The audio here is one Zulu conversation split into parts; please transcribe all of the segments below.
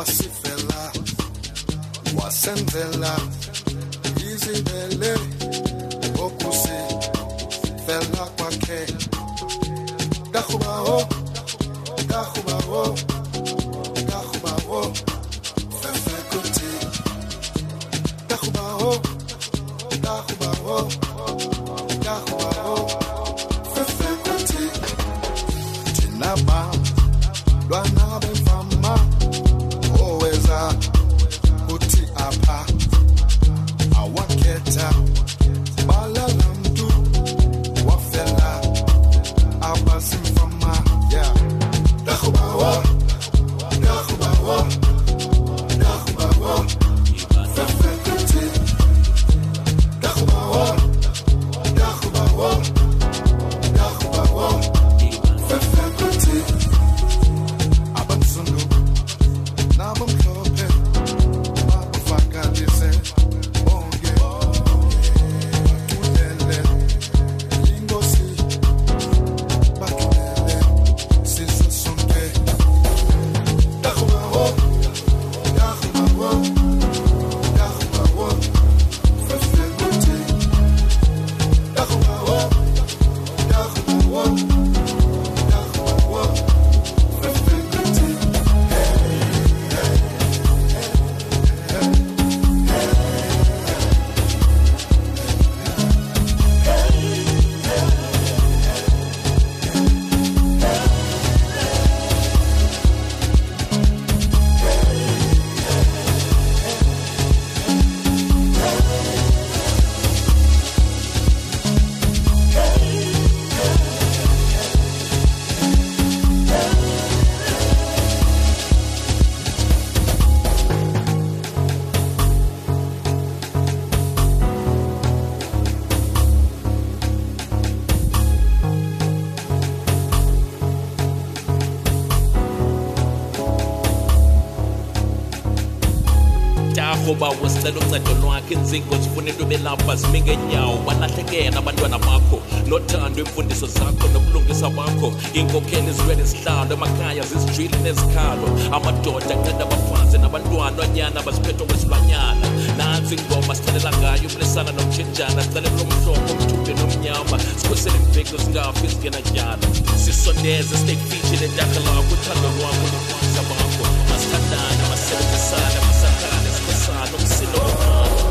wasifela wasenzela izibele okusi fela kwakhe. Dahubaho dahubaho nabantwana onyana baziphethe kwezilwanyana nantsi ingoma sicelela ngayo umlisana nomtshinjana sicelela lomhlobo omthude nomnyama. Sikhusele imveki zingafi zingenatyala sisondeze siteyifitshile entakha lakho uthando lwakho nokwasa bakho masithandane masebenzisane masakhane sikhosana umsindo womama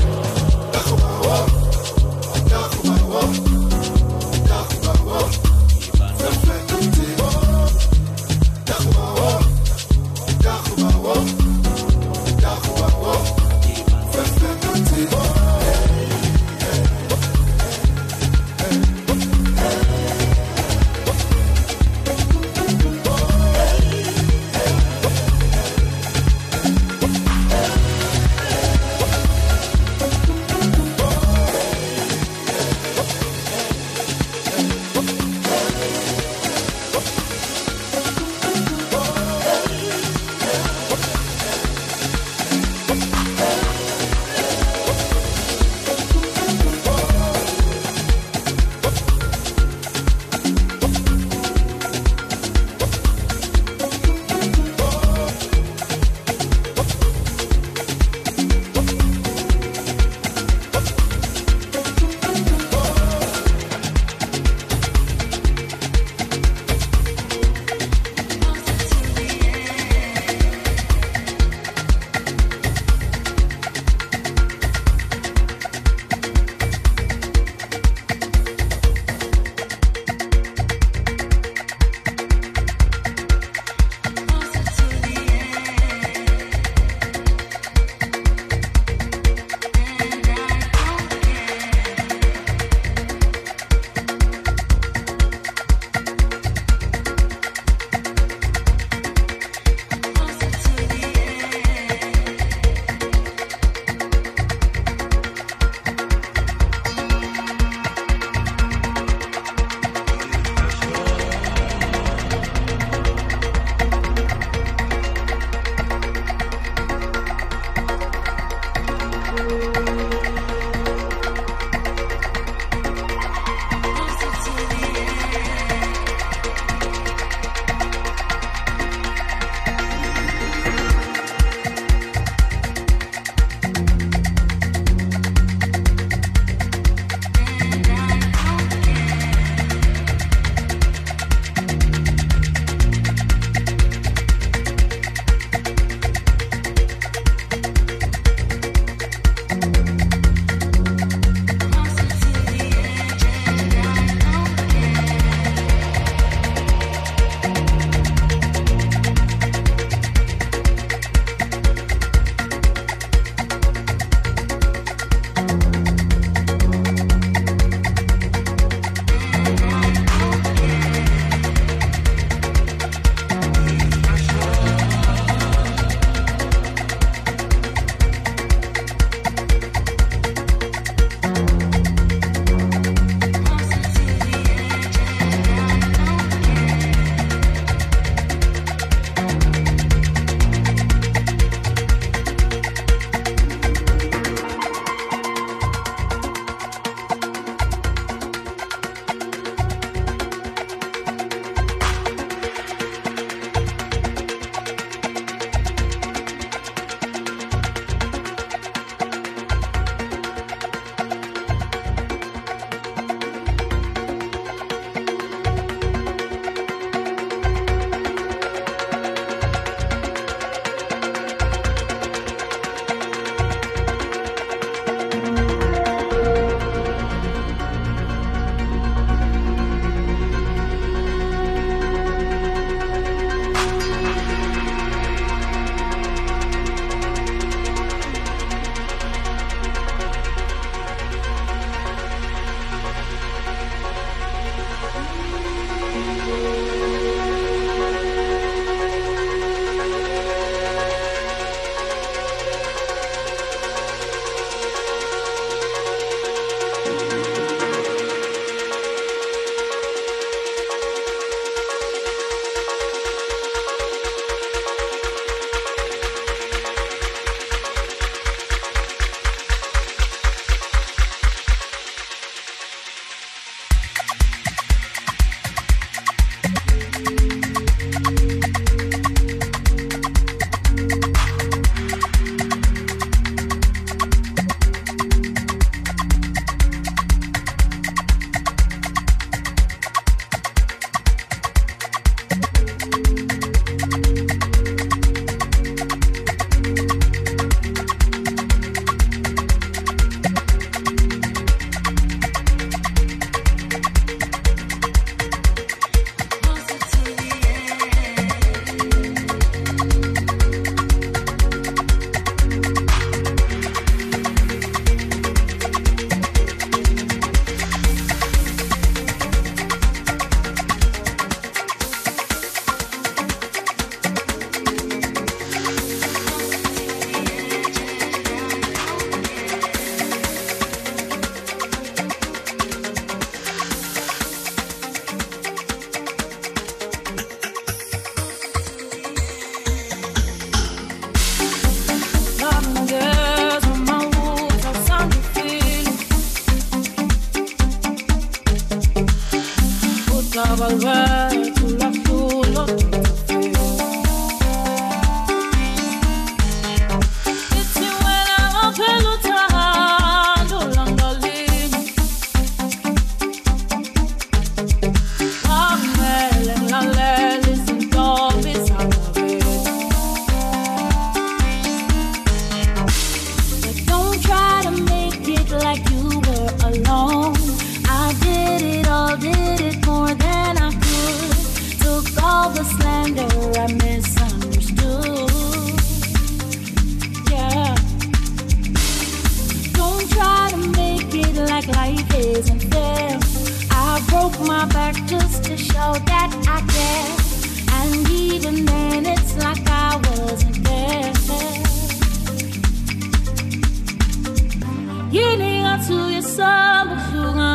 yini ngathuke sabuhlunga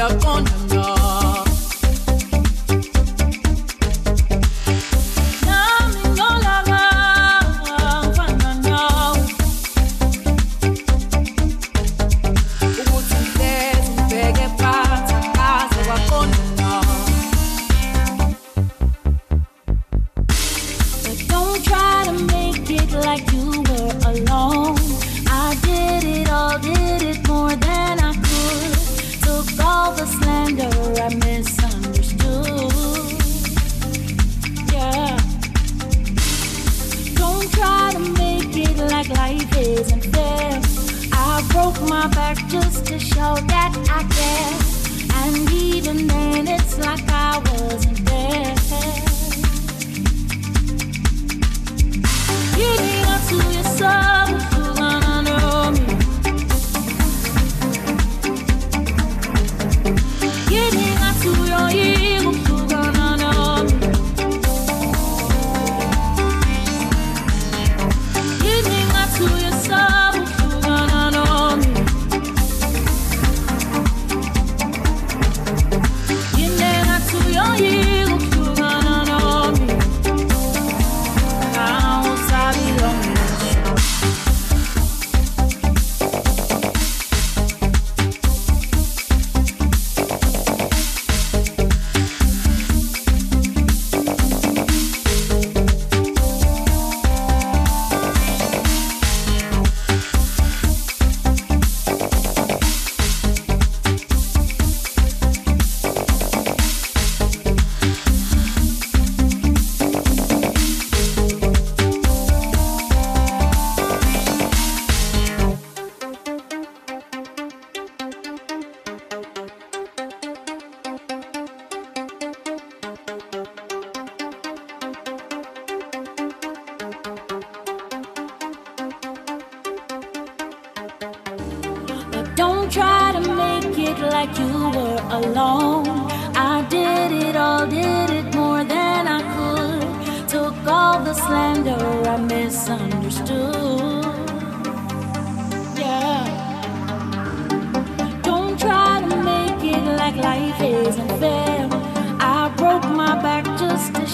voy a con isn't fair. I broke my back just to show that I care. And even then, it's like I wasn't there. You need to your soul.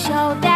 show that